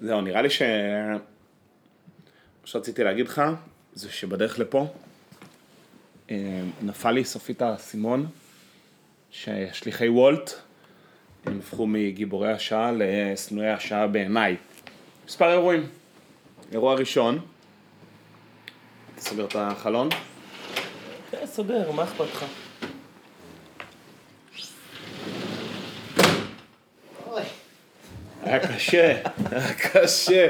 זהו, נראה לי ש... מה שרציתי להגיד לך, זה שבדרך לפה, אה, נפל לי סופית האסימון, ששליחי וולט, הם הפכו מגיבורי השעה לשנואי השעה בעיניי. מספר אירועים. אירוע ראשון, תסגר את החלון. כן, סוגר, מה אכפת לך? היה קשה, היה קשה.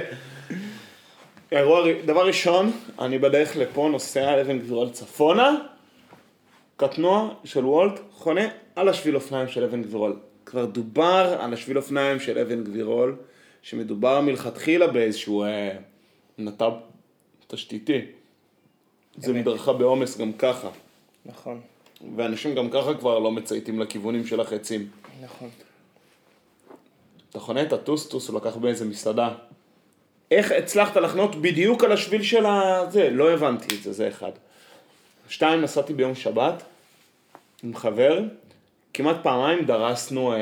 אירוע, דבר ראשון, אני בדרך לפה נוסע אבן גבירול צפונה, קטנוע של וולט חונה על השביל אופניים של אבן גבירול. כבר דובר על השביל אופניים של אבן גבירול, שמדובר מלכתחילה באיזשהו אה, נתב תשתיתי. זה. מדרכה בעומס גם ככה, נכון, ואנשים גם ככה כבר לא מצייתים לכיוונים של החצים. נכון. אתה חונה את הטוסטוס, הוא לקח באיזה מסעדה. איך הצלחת לחנות בדיוק על השביל של הזה? לא הבנתי את זה, זה אחד. שתיים, נסעתי ביום שבת עם חבר, כמעט פעמיים דרסנו אה,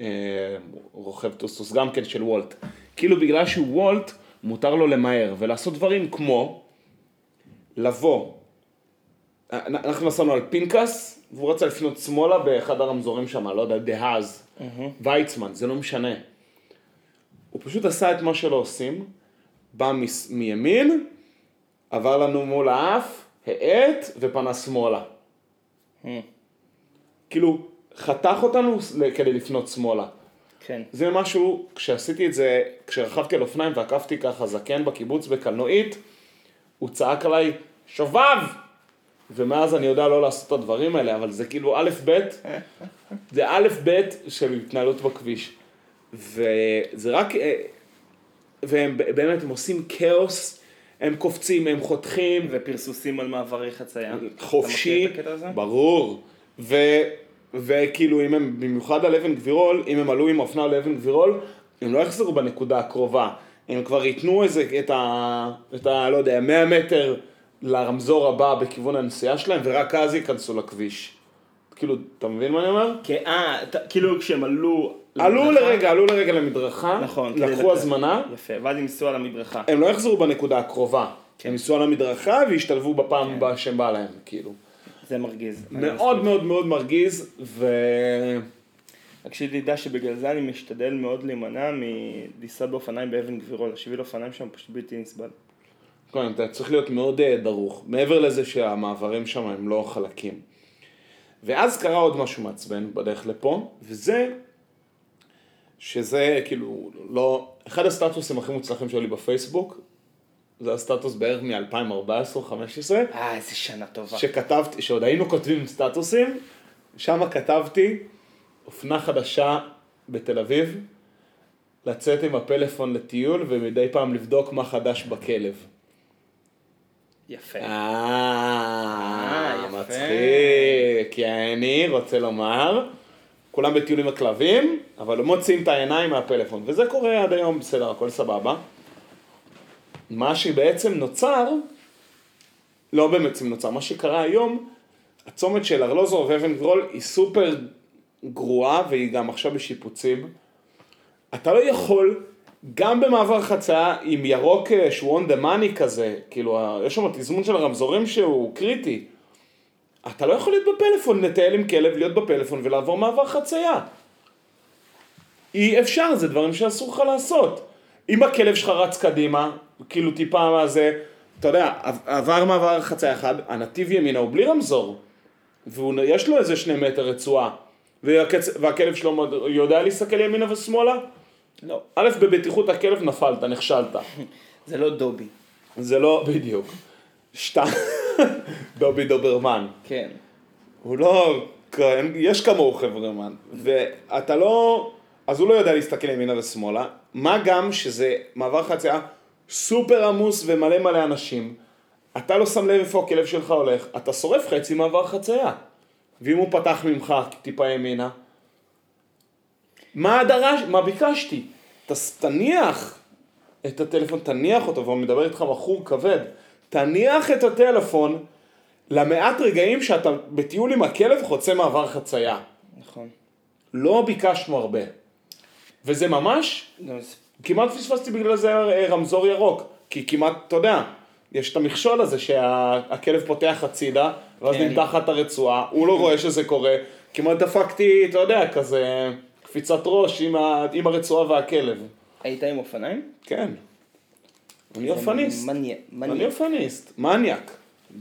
אה, רוכב טוסטוס, גם כן של וולט. כאילו בגלל שהוא וולט, מותר לו למהר ולעשות דברים כמו לבוא. אנחנו נסענו על פנקס, והוא רצה לפנות שמאלה באחד הרמזורים שם, לא יודע, דהאז, ויצמן, זה לא משנה. הוא פשוט עשה את מה שלא עושים, בא מימין, עבר לנו מול האף, האט ופנה שמאלה. כאילו, חתך אותנו כדי לפנות שמאלה. כן. זה משהו, כשעשיתי את זה, כשרכבתי על אופניים ועקפתי ככה זקן בקיבוץ בקלנועית, הוא צעק עליי, שובב! ומאז אני יודע לא לעשות את הדברים האלה, אבל זה כאילו א' ב', זה א' ב' של התנהלות בכביש. וזה רק, אה, והם באמת, הם עושים כאוס, הם קופצים, הם חותכים, ופרסוסים על מעברי חצייה. חופשי? ברור, ו, וכאילו אם הם, במיוחד על אבן גבירול, אם הם עלו עם אופנה על אבן גבירול, הם לא יחזרו בנקודה הקרובה, הם כבר ייתנו איזה, את ה, את ה, לא יודע, 100 מטר לרמזור הבא בכיוון הנסיעה שלהם, ורק אז ייכנסו לכביש. כאילו, אתה מבין מה אני אומר? כן, אה, כאילו כשהם עלו... עלו לרגע, עלו לרגע למדרכה, נכון. לקחו הזמנה, יפה, ואז הם ניסו על המדרכה. הם לא יחזרו בנקודה הקרובה. כן. הם ייסעו על המדרכה וישתלבו בפעם הבאה שבא להם, כאילו. זה מרגיז. מאוד. מאוד מאוד מרגיז, ו... רק שתדע שבגלל זה אני משתדל מאוד להימנע מלנסוע באופניים באבן גבירול. השביל אופניים שם פשוט בלתי נסבל. כן, אתה צריך להיות מאוד אה, דרוך, מעבר לזה שהמעברים שם הם לא חלקים. ואז קרה עוד משהו מעצבן בדרך לפה, וזה שזה כאילו לא... אחד הסטטוסים הכי מוצלחים שלי בפייסבוק, זה הסטטוס בערך מ-2014-2015, אה, איזה שנה טובה. שכתבתי, שעוד היינו כותבים סטטוסים, שם כתבתי אופנה חדשה בתל אביב, לצאת עם הפלאפון לטיול ומדי פעם לבדוק מה חדש בכלב. יפה. אה, יפה. מצחיק, כי אני רוצה לומר, כולם בטיול עם הכלבים, אבל לא מוציאים את העיניים מהפלאפון, וזה קורה עד היום, בסדר, הכל סבבה. מה שבעצם נוצר, לא בעצם נוצר, מה שקרה היום, הצומת של ארלוזור ואבן גבול היא סופר גרועה והיא גם עכשיו בשיפוצים. אתה לא יכול, גם במעבר חצייה עם ירוק שהוא on the money כזה, כאילו, יש שם תזמון של הרמזורים שהוא קריטי. אתה לא יכול להיות בפלאפון, לטייל עם כלב, להיות בפלאפון ולעבור מעבר חצייה. אי אפשר, זה דברים שאסור לך לעשות. אם הכלב שלך רץ קדימה, כאילו טיפה מה זה, אתה יודע, עבר מעבר חצייה אחד, הנתיב ימינה הוא בלי רמזור. ויש לו איזה שני מטר רצועה. והכלב שלו יודע להסתכל ימינה ושמאלה? לא, א', בבטיחות הכלב נפלת, נכשלת. זה לא דובי. זה לא, בדיוק. שתיים, דובי דוברמן. כן. הוא לא, כן, יש כמוהו חברמן. ואתה לא, אז הוא לא יודע להסתכל ימינה ושמאלה. מה גם שזה מעבר חצייה סופר עמוס ומלא מלא אנשים. אתה לא שם לב איפה הכלב שלך הולך, אתה שורף חצי מעבר חצייה. ואם הוא פתח ממך טיפה ימינה, מה דרש, מה ביקשתי? תניח את הטלפון, תניח אותו, והוא מדבר איתך בחור כבד, תניח את הטלפון למעט רגעים שאתה בטיול עם הכלב חוצה מעבר חצייה. נכון. לא ביקשנו הרבה. וזה ממש זה- כמעט פספסתי בגלל זה אה, רמזור ירוק, כי כמעט, אתה יודע, יש את המכשול הזה שהכלב פותח הצידה, ואז כן. נמתחת הרצועה, הוא לא רואה שזה קורה, כמעט דפקתי, אתה יודע, כזה קפיצת ראש עם, ה, עם הרצועה והכלב. היית עם אופניים? כן. אני אופניסט. מניה- אני מניאק. אופניסט, מניאק.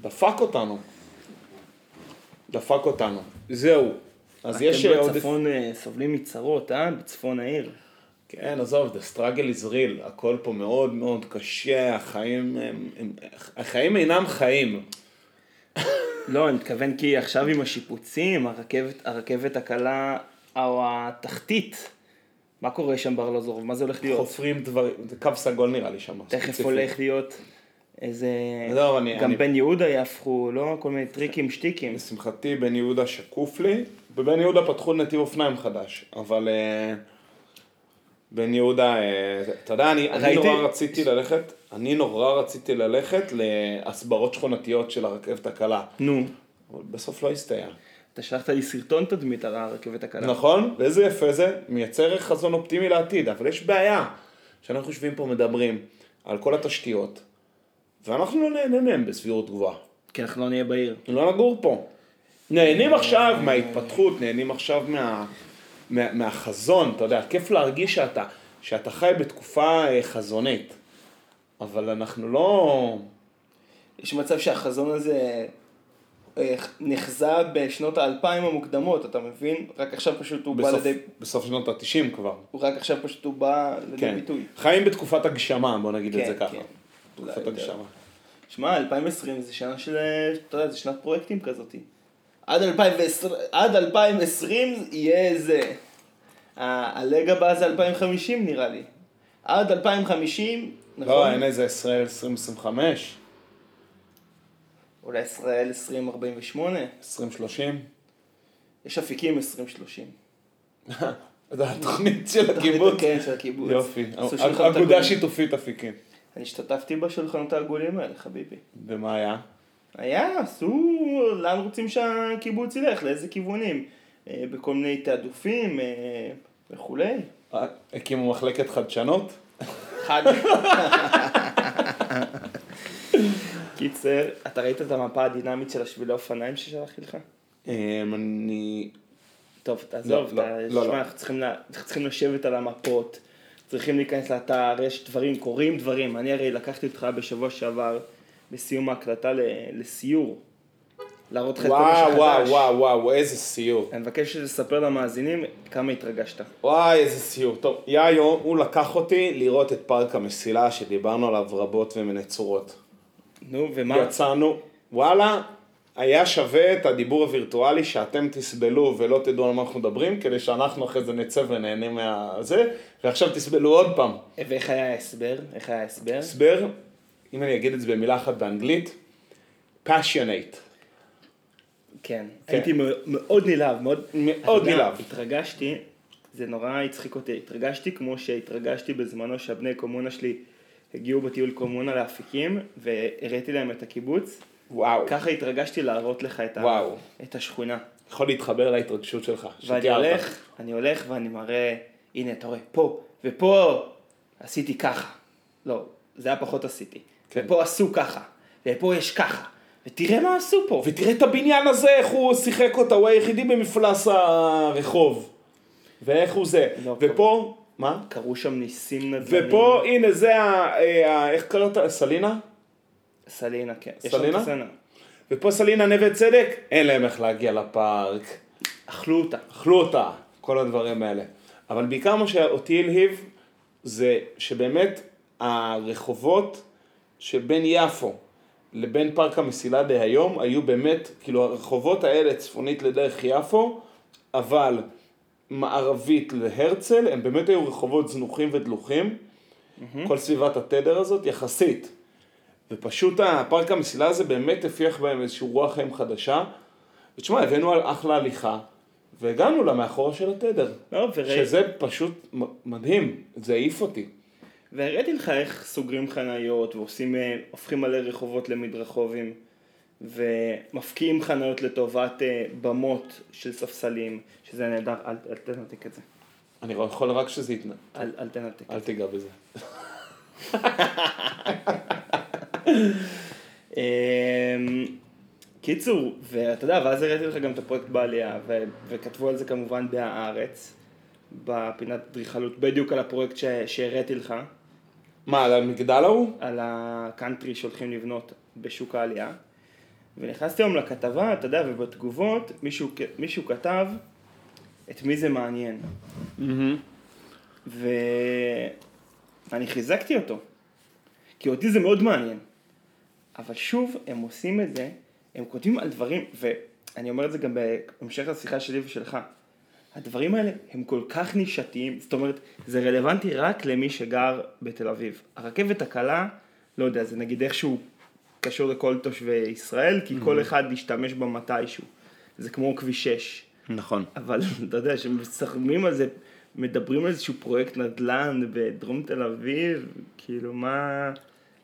דפק אותנו. דפק אותנו. זהו. אז יש אתם עוד... בצפון אה, סובלים מצרות, אה? בצפון העיר. כן, עזוב, the struggle is real, הכל פה מאוד מאוד קשה, החיים, הם, הם, החיים אינם חיים. לא, אני מתכוון כי עכשיו עם השיפוצים, הרכבת, הרכבת הקלה, או התחתית, מה קורה שם בארלוזורוב? מה זה הולך להיות? חופרים דברים, זה קו סגול נראה לי שם. תכף ספציפית. הולך להיות איזה... עזוב, אני- גם אני- בן יהודה יהפכו, לא? כל מיני טריקים, שטיקים. לשמחתי בן יהודה שקוף לי, בבן יהודה פתחו נתיב אופניים חדש, אבל אה, בן יהודה, אה, אתה יודע, אני, אני נורא רציתי ללכת, אני נורא רציתי ללכת להסברות שכונתיות של הרכבת הקלה, נו, אבל בסוף לא הסתייע. אתה שלחת לי סרטון תדמית על הרכבת הקלה. נכון? ואיזה יפה זה, מייצר חזון אופטימי לעתיד, אבל יש בעיה, שאנחנו יושבים פה מדברים על כל התשתיות, ואנחנו לא נהנה מהם בסבירות גבוהה. כי אנחנו לא נהיה בעיר. לא נגור פה. נהנים עכשיו מההתפתחות, נהנים עכשיו מה, מה, מהחזון, אתה יודע, כיף להרגיש שאתה, שאתה חי בתקופה אה, חזונית, אבל אנחנו לא... יש מצב שהחזון הזה נחזה בשנות האלפיים המוקדמות, אתה מבין? רק עכשיו פשוט הוא בא בסוף, לידי... בסוף שנות ה-90 כבר. הוא רק עכשיו פשוט הוא בא לידי כן. ביטוי. חיים בתקופת הגשמה, בוא נגיד את כן, זה ככה. כן. תקופת. הגשמה. שמע, 2020 זה שנה של, אה, אתה יודע, זה שנת פרויקטים כזאת. עד 2020, עד 2020 יהיה זה. ה- הלג הבא זה 2050 נראה לי. עד 2050, נכון? לא, אין איזה ישראל 2025, אולי ישראל 2048? 2030. יש אפיקים 2030. זה התוכנית של הקיבוץ. כן, של הקיבוץ. יופי. אגודה. שיתופית אפיקים. אני השתתפתי בשולחנות העגולים האלה, חביבי. ומה היה? היה, עשו, לאן רוצים שהקיבוץ ילך, לאיזה כיוונים. אה, בכל מיני תעדופים אה, וכולי. אה, הקימו מחלקת חדשנות? חד. קיצר, אתה ראית את המפה הדינמית של השבילי אופניים ששלחתי לך? אמ, אני... טוב, תעזוב, לא, אתה- לא, תשמע, לא. אנחנו צריכים לשבת על המפות, צריכים להיכנס לאתר, יש דברים, קורים דברים. אני הרי לקחתי אותך בשבוע שעבר, בסיום ההקלטה, לסיור. להראות לך את כל מה שחדש. וואו, וואו, וואו, איזה סיור. אני מבקש לספר למאזינים כמה התרגשת. וואי, איזה סיור. טוב, יאיו, הוא לקח אותי לראות את פארק המסילה שדיברנו עליו רבות ומנצורות. נו, ומה? יצאנו, וואלה, היה שווה את הדיבור הווירטואלי שאתם תסבלו ולא תדעו על מה אנחנו מדברים, כדי שאנחנו אחרי זה נצא ונהנה מהזה, ועכשיו תסבלו עוד פעם. ואיך היה ההסבר? איך היה ההסבר? הסבר, אם אני אגיד את זה במילה אחת באנגלית, passionate. כן. כן. הייתי מאוד- נלהב, מאוד... מאוד נלהב. התרגשתי, זה נורא הצחיק אותי, התרגשתי כמו שהתרגשתי בזמנו שהבני קומונה שלי הגיעו בטיול קומונה לאפיקים, והראיתי להם את הקיבוץ. וואו. ככה התרגשתי להראות לך את, ה... וואו. את השכונה. יכול להתחבר להתרגשות שלך. ואני. הולך, אני הולך ואני מראה, הנה אתה רואה, פה, ופה עשיתי ככה. לא, זה היה פחות עשיתי. כן. ופה עשו ככה, ופה יש ככה. ותראה מה עשו פה. ותראה את הבניין הזה, איך הוא שיחק אותה, הוא היחידי במפלס הרחוב. ואיך הוא זה. לא, ופה, מה? קרו שם ניסים נדל"ניים. ופה, הנה, זה ה... ה- איך קראת? סלינה? סלינה, כן. סלינה? ופה סלינה נווה צדק, אין להם איך להגיע לפארק. אכלו אותה. אכלו אותה, כל הדברים האלה. אבל בעיקר מה שאותי הלהיב, זה שבאמת הרחובות שבין יפו לבין פארק המסילה דהיום, היו באמת, כאילו הרחובות האלה צפונית לדרך יפו, אבל מערבית להרצל, הם באמת היו רחובות זנוחים ודלוחים, כל סביבת התדר הזאת יחסית. ופשוט הפארק המסילה הזה באמת הפיח בהם איזושהי רוח חיים חדשה. ותשמע, הבאנו על אחלה הליכה, והגענו למאחורה של התדר. לא, וראי- שזה פשוט מדהים, זה העיף אותי. והראיתי לך איך סוגרים חניות ועושים, אה, הופכים מלא רחובות למדרחובים ומפקיעים חניות לטובת אה, במות של ספסלים, שזה נהדר, אל אל תנתק את זה. אני יכול רק שזה יתנ... אל אל תנתק. אל תיגע בזה. אמ, קיצור, ואתה יודע, ואז הראיתי לך גם את הפרויקט בעלייה, ו- וכתבו על זה כמובן בהארץ, בפינת אדריכלות, בדיוק על הפרויקט ש- שהראיתי לך, מה, על המגדל ההוא? על הקאנטרי שהולכים לבנות בשוק העלייה. ונכנסתי היום לכתבה, אתה יודע, ובתגובות מישהו, מישהו כתב את מי זה מעניין. ואני חיזקתי אותו, כי אותי זה מאוד מעניין. אבל שוב, הם עושים את זה, הם כותבים על דברים, ואני אומר את זה גם בהמשך לשיחה שלי ושלך. הדברים האלה הם כל כך נישתיים, זאת אומרת, זה רלוונטי רק למי שגר בתל אביב. הרכבת הקלה, לא יודע, זה נגיד איכשהו קשור לכל תושבי ישראל, כי כל אחד ישתמש בה מתישהו. זה כמו כביש 6. נכון. אבל אתה יודע, שמסכמים על זה, מדברים על איזשהו פרויקט נדל"ן בדרום תל אביב, כאילו מה...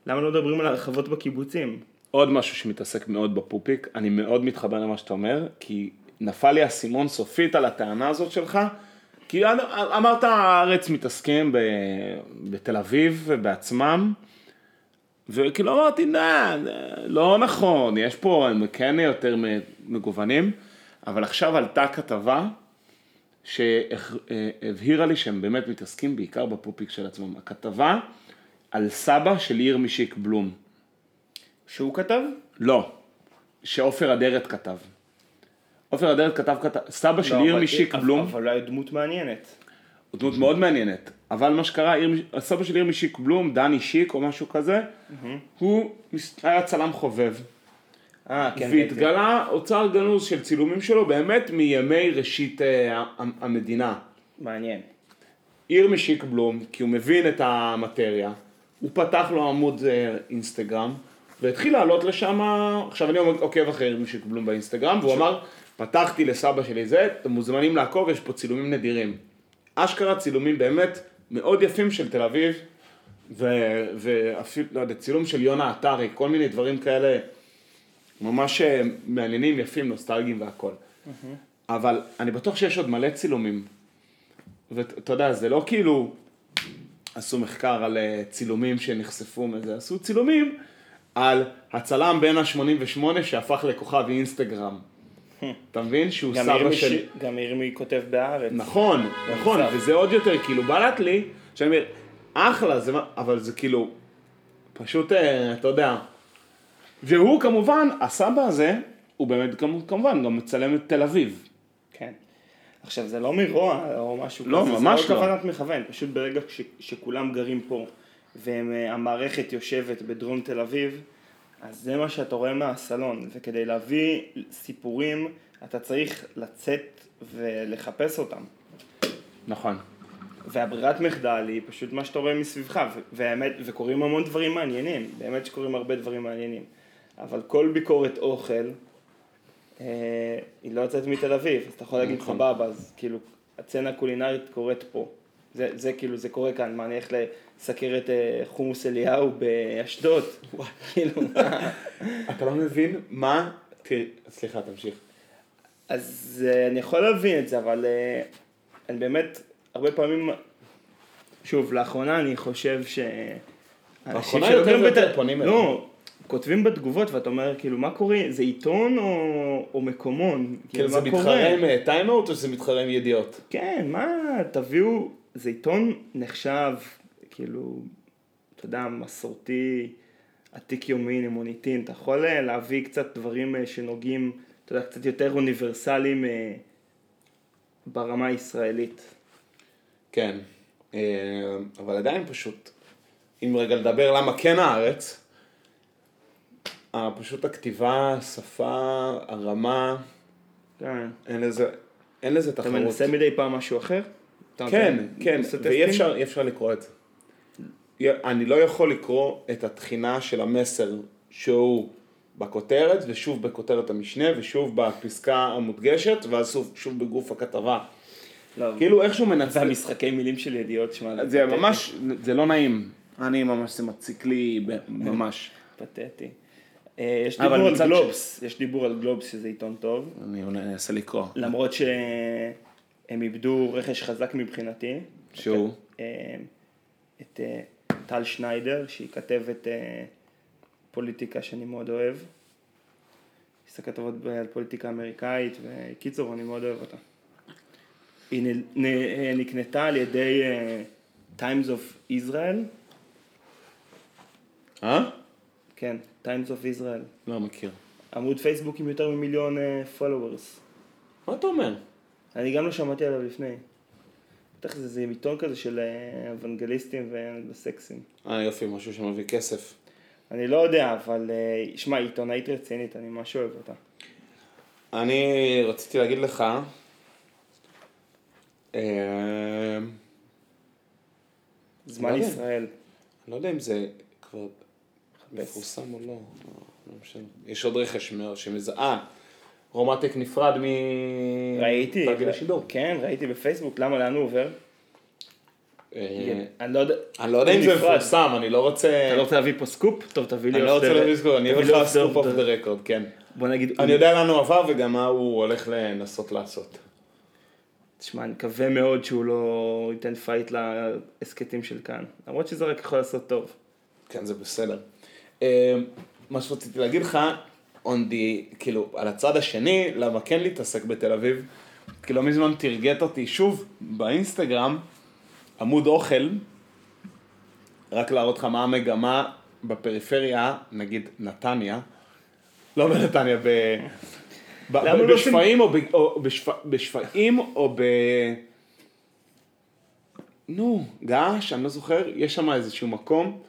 למה לא מדברים על הרחבות בקיבוצים? עוד משהו שמתעסק מאוד בפופיק, אני מאוד מתחבר למה שאתה אומר, כי נפל לי האסימון סופית על הטענה הזאת שלך, כי עד- אמרת הארץ מתעסקים ב, בתל אביב בעצמם, וכאילו אמרתי, נה, זה לא נכון, יש פה, הם כן יותר מגוונים, אבל עכשיו עלתה כתבה שהבהירה לי שהם באמת מתעסקים בעיקר בפופיק של עצמם. הכתבה על סבא של עיר משיק בלום. שהוא כתב? לא, שעופר אדרת כתב. עופר אדרת כתב, כתב, סבא של לא, עיר משיק בלום, אבל אולי דמות מעניינת. הוא דמות מאוד מעניינת, אבל מה שקרה, הסבא של עיר משיק בלום, דני שיק או משהו כזה, הוא היה צלם חובב, אה, כן, כן, והתגלה אוצר גנוז של צילומים שלו באמת מימי ראשית אה, המדינה. כן. מעניין. עיר משיק בלום, כי הוא מבין את המטריה, הוא פתח לו עמוד אה, אינסטגרם, והתחיל לעלות לשם, עכשיו אני עוקב אחרי עיר משיק בלום באינסטגרם, והוא אמר, פתחתי לסבא שלי זה, אתם מוזמנים לעקוב, יש פה צילומים נדירים. אשכרה צילומים באמת מאוד יפים של תל אביב, ו- ואפילו, לא יודע, צילום של יונה עטרי, כל מיני דברים כאלה ממש אה, מעניינים, יפים, נוסטלגיים והכל. אבל אני בטוח שיש עוד מלא צילומים. ואתה יודע, זה לא כאילו עשו מחקר על אה, צילומים שנחשפו מזה, עשו צילומים על הצלם בן ה-88 שהפך לכוכב אינסטגרם. אתה מבין? שהוא סבא של... ש- גם ירמי כותב בהארץ. נכון, נכון, במצב. וזה עוד יותר, כאילו, בלט לי, שאני אומר, אחלה, זה, אבל זה כאילו, פשוט, אה, אתה יודע. והוא כמובן, הסבא הזה, הוא באמת, כמובן, גם מצלם את תל אביב. כן. עכשיו, זה לא מרוע או משהו לא, כזה, ממש זה לא. לא כוונת מכוון, פשוט ברגע ש, שכולם גרים פה, והמערכת יושבת בדרום תל אביב, אז זה מה שאתה רואה מהסלון, וכדי להביא סיפורים, אתה צריך לצאת ולחפש אותם. נכון. והברירת מחדל היא פשוט מה שאתה רואה מסביבך, והאמת, וקורים המון דברים מעניינים, באמת שקורים הרבה דברים מעניינים. אבל כל ביקורת אוכל, אה, היא לא יוצאת מתל אביב, אז אתה יכול להגיד נכון. סבבה, אז כאילו, הסצנה הקולינרית קורית פה. זה, זה כאילו, זה קורה כאן, מה, אני הולך לסקר את אה, חומוס אליהו באשדוד? כאילו, מה? אתה לא מבין מה, סליחה, תמשיך. אז אה, אני יכול להבין את זה, אבל אה, אני באמת, הרבה פעמים, שוב, לאחרונה אני חושב ש... לאחרונה יותר ויותר פונים אליי. לא, כותבים בתגובות ואתה אומר, כאילו, מה קורה? זה עיתון או, או מקומון? כאילו זה מה מתחרה עם טיימאוט או שזה מתחרה עם ידיעות? כן, מה, תביאו, זה עיתון נחשב, כאילו, אתה יודע, מסורתי, עתיק יומין, עם מוניטין, אתה יכול אה, להביא קצת דברים אה, שנוגעים, אתה יודע, קצת יותר אוניברסליים אה, ברמה הישראלית. כן, אבל עדיין פשוט, אם רגע לדבר למה כן הארץ, פשוט הכתיבה, השפה, הרמה, כן. אין לזה, אין לזה אתה תחרות. מנסה מדי פעם משהו אחר? כן, כן, ואי? אפשר, אפשר לקרוא את זה. אני לא יכול לקרוא את התחינה של המסר שהוא בכותרת, ושוב בכותרת המשנה, ושוב בפסקה המודגשת, ואז שוב, שוב בגוף הכתבה. לא, כאילו איכשהו מנצל... והמשחקי מילים של ידיעות, שמע, זה פתטי. ממש, זה לא נעים. אני ממש, זה מציק לי ממש. פתטי. אה, יש דיבור על גלובס, יש דיבור על גלובס שזה עיתון טוב, אני אנסה לקרוא. למרות ש... הם איבדו רכש חזק מבחינתי. שהוא? אה, את אה, טל שניידר, שהיא כתבת אה, פוליטיקה שאני מאוד אוהב. היא עושה כתבות על פוליטיקה אמריקאית, וקיצור, אני מאוד אוהב אותה. היא אה, נקנתה על ידי אה, Times of Israel, אה? כן, Times of Israel. לא מכיר. עמוד פייסבוק עם יותר ממיליון פולוורס. מה אתה אומר? אני גם לא שמעתי עליו לפני. בטח זה, זה עיתון כזה של אה, אוונגליסטים וסקסים. אה יופי, משהו שמביא כסף. אני לא יודע, אבל אה, שמע, עיתונאית רצינית, אני ממש אוהב אותה. אני רציתי להגיד לך, אה, זמן לא. ישראל. אני לא יודע אם זה כבר מפורסם או לא, לא, משנה. יש עוד רכש שמזהה, אה, רומטק נפרד מ... ראיתי, השידור. כן, ראיתי בפייסבוק, למה, לאן הוא עובר? אה, אני לא יודע, אני לא יודע אם זה. מפורסם, אני לא רוצה... אתה לא רוצה להביא פה סקופ? טוב, תביא לי אני לא רוצה להביא סקופ, אני אביא לך סקופ off the record, כן. בוא נגיד, אני יודע לאן הוא עבר וגם מה הוא הולך לנסות לעשות. תשמע, אני מקווה מאוד שהוא לא ייתן fight להסכתים של כאן. למרות שזה רק יכול לעשות טוב. כן, זה בסדר. אה, מה שרציתי להגיד לך, on the, כאילו, על הצד השני, למה כן להתעסק בתל אביב, כי לא מזמן תרגט אותי? שוב באינסטגרם, עמוד אוכל, רק להראות לך מה המגמה בפריפריה, נגיד נתניה, לא בנתניה, ב... ב- ב- לא בשפיים או, ב... או בשפ... בשפיים או ב... נו, געש, אני לא זוכר, יש שם איזשהו מקום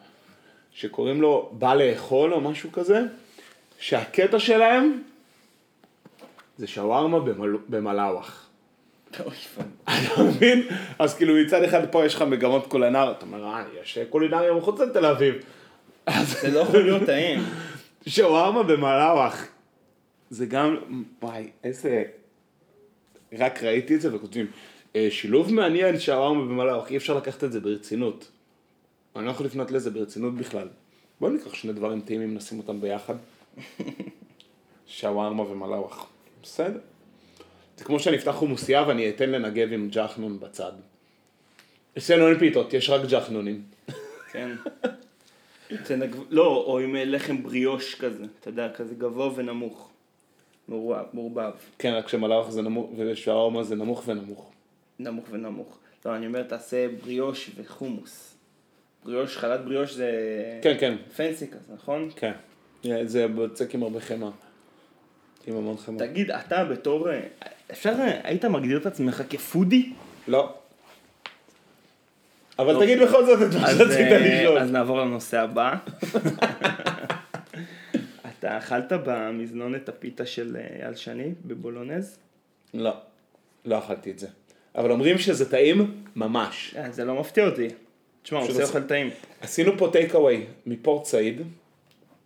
שקוראים לו בא לאכול או משהו כזה, שהקטע שלהם זה שווארמה במל... במלאווח. אתה מבין? אז כאילו מצד אחד פה יש לך מגמות קולינריות, אתה אומר, אה, יש קולינריה מחוץ לתל אביב. אז זה לא יכול להיות טעים. שווארמה במלאווח. זה גם, וואי, איזה... רק ראיתי את זה וכותבים, "אה, שילוב מעניין שווארמה במלאווח, אי אפשר לקחת את זה ברצינות. אני לא יכול לפנות לזה ברצינות בכלל. בוא ניקח שני דברים טעימים, נשים אותם ביחד. שווארמה ומלאווח. בסדר. זה כמו שאני אפתח חומוסייה ואני אתן לנגב עם ג'חנון בצד. אצלנו אין פיתות, יש רק ג'חנונים. כן. נג... לא, או עם לחם בריאוש כזה, אתה יודע, כזה גבוה ונמוך. מעורבב. כן, רק שמלאווח זה נמוך, ושווארמה זה נמוך ונמוך. נמוך ונמוך. לא, אני אומר, תעשה בריאוש וחומוס. בריאוש, חלת בריאוש זה... כן, כן, פנסי כזה, נכון? כן. זה בצק עם הרבה חמאה. עם המון חמאה. תגיד, אתה בתור... אפשר, היית מגדיר את עצמך כפודי? לא. אבל טוב. תגיד בכל זאת את מה שרצית אה, לשאול. אז נעבור לנושא הבא. אתה אכלת במזנון את הפיתה של אה, אייל שני בבולונז? לא. לא אכלתי את זה. אבל אומרים שזה טעים ממש. אה, זה לא מפתיע אותי. תשמע, הוא עושה- אוכל טעים. עשינו פה טייק אווי מפורט סעיד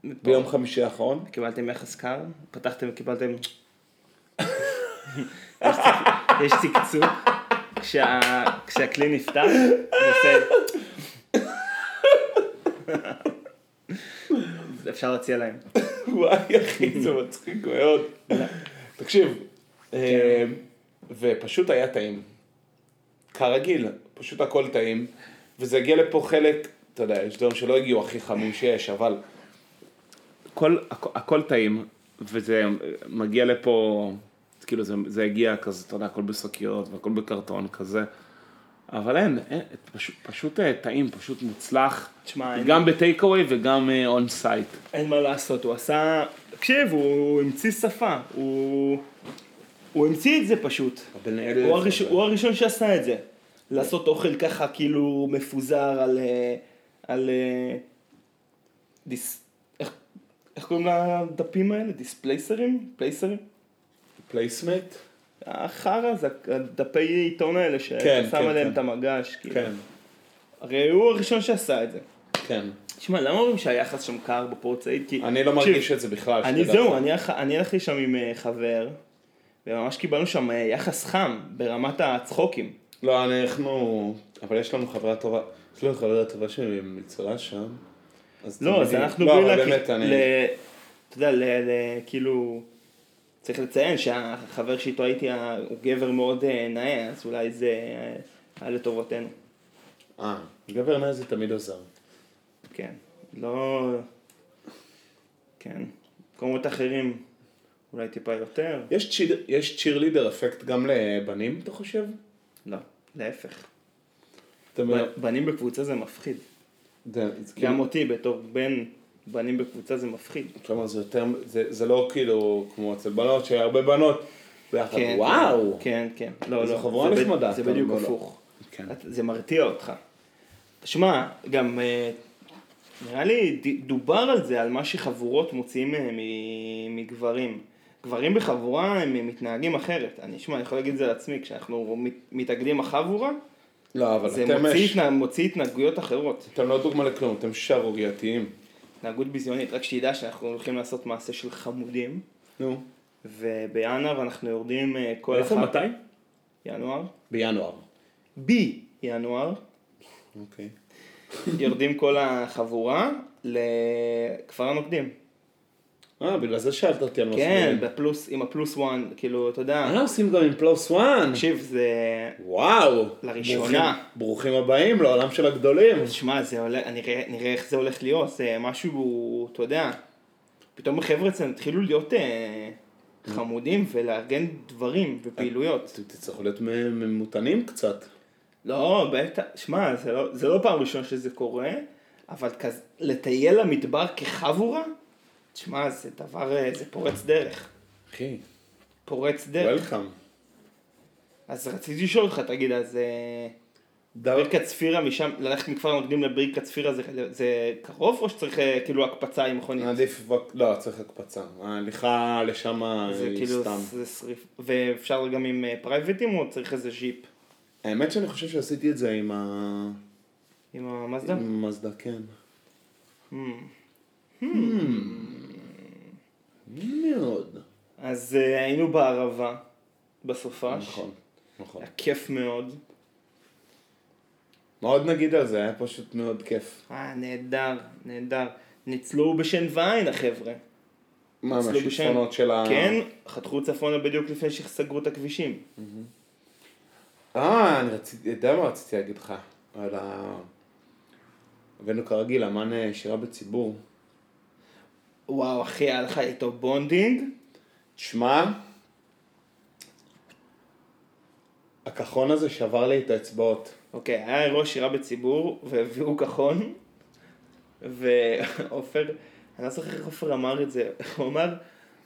ביום חמישי האחרון. קיבלתם יחס קר? פתחתם וקיבלתם... יש צק- יש צקצוק. כשה- כשהכלי נפתח, אפשר להציע להם. וואי אחי זה מצחיק מאוד. תקשיב, אה, ופשוט היה טעים. כרגיל, פשוט הכל טעים. וזה הגיע לפה חלק, אתה יודע, יש דברים שלא הגיעו הכי חמים שיש, אבל הכל, הכל, הכל טעים, וזה מגיע לפה, כאילו זה, זה הגיע כזה, אתה יודע, הכל בשקיות והכל בקרטון כזה. אבל אין, אין פשוט, פשוט אה, טעים, פשוט מוצלח, תשמע, גם ב take away וגם on site. אין מה לעשות, הוא עשה... תקשיב, הוא המציא שפה. הוא... הוא המציא את זה פשוט. הוא הזה. הוא הראשון שעשה את זה. לעשות אוכל ככה כאילו מפוזר על... אה, על... אה, דיס... איך, קוראים לדפים האלה? דיספלייסרים? פלייסרים? placemat? החרא זה הדפי עיתון האלה שאתה כן, שם כן, עליהם כן. את המגש. כאילו. כן, הרי הוא הראשון שעשה את זה. כן. תשמע, למה אומרים שהיחס שם קר בפורט סעיד? כי... אני לא מרגיש את זה בכלל. אני זהו. אני, אני הלכתי שם עם אה, חבר, וממש קיבלנו שם אה, יחס חם ברמת הצחוקים. לא, אנחנו... אבל יש לנו חברה טובה. יש לנו חברה טובה שמצרה שם. אז לא, אז אנחנו לא, באים אבל להק- באמת, אני... ל... אתה יודע, ל... ל... כאילו... צריך לציין שהחבר שאיתו הייתי הוא גבר מאוד אה, נאה, אז אולי זה אה, היה לטובתנו. אה, גבר נאה זה תמיד עוזר. כן. לא... כן. מקומות אחרים אולי טיפה יותר. יש צ'יר- יש צ'ירלידר אפקט גם לבנים, אתה חושב? לא, להפך. בנים בקבוצה זה מפחיד. זה כאילו- גם אותי בתור בן בנים בקבוצה זה מפחיד. כלומר, זה יותר, זה, זה לא כאילו כמו אצל בנות, שהרבה בנות ביחד, וואו. כן, כן. לא, לא. חבורה זה ב- נחמדה, זה בדיוק אומר, לא. הפוך. כן. זה מרתיע אותך. שמע, גם אה, נראה לי דובר על זה, על מה שחבורות מוציאים אה, מגברים. גברים בחבורה הם מתנהגים אחרת. אני, שמע, אני יכול להגיד את זה על עצמי, כשאנחנו מת- מתאגדים החבורה, לא, אבל זה אתם, מוציא, התנה, מוציא התנהגויות אחרות. אתם לא דוגמה לכלום, אתם שערורייתיים. התנהגות ביזיונית, רק שתדע שאנחנו הולכים לעשות מעשה של חמודים, נו. ובינואר אנחנו יורדים אה, כל איפה, מתי? ינואר. בינואר. בי ינואר. אוקיי. יורדים כל החבורה לכפר הנוקדים. אה, בגלל זה שאלת אותי על כן, מסלולים. בפלוס, עם הפלוס וואן, כאילו, אתה יודע, אה, עושים גם עם פלוס וואן. תקשיב, זה, וואו. לראשונה. ברוכים- ברוכים הבאים לעולם של הגדולים. שמע, זה עולה, נראה, נראה איך זה הולך להיות, זה משהו, אתה יודע, פתאום החבר'ה אצלנו התחילו להיות אה, חמודים ולארגן דברים ופעילויות. תצטרכו להיות ממותנים קצת. לא, בטח, שמע, זה לא, זה לא פעם ראשונה שזה קורה, אבל כזה, לטייל למדבר כחבורה, תשמע, זה דבר, אה, זה פורץ דרך. אחי, פורץ דרך. וולקאם. אז רציתי לשאול אותך, תגיד, אז אה, ברכת צפירה משם, ללכת מכפר נוקדים לברכת צפירה זה, זה קרוב או שצריך אה, כאילו הקפצה עם מכונית? עדיף, לא, צריך הקפצה. ההליכה לשם זה היא כאילו, סתם. זה שריף, ואפשר גם עם פרייבטים או צריך איזה ז'יפ? האמת שאני חושב שעשיתי את זה עם ה... עם המזדה? עם מזדה, כן. Hmm. מאוד. אז אה, היינו בערבה, בסופש. נכון, נכון. היה כיף מאוד. מה עוד נגיד על זה? היה פשוט מאוד כיף. אה, נהדר, נהדר. ניצלו בשן ועין החבר'ה. מה. מהשיטפונות של ה... כן, חתכו צפונה בדיוק לפני שסגרו את הכבישים. אה, אני רציתי, יודע מה רציתי להגיד לך? על ה... הבאנו כרגיל אמן אה, שירה בציבור. וואו, אחי, היה לך איתו bonding? תשמע, הקחון הזה שבר לי את האצבעות. אוקיי, היה אירוע שירה בציבור, והביאו קחון, ועופר, אני לא זוכר איך עופר אמר את זה, הוא אמר,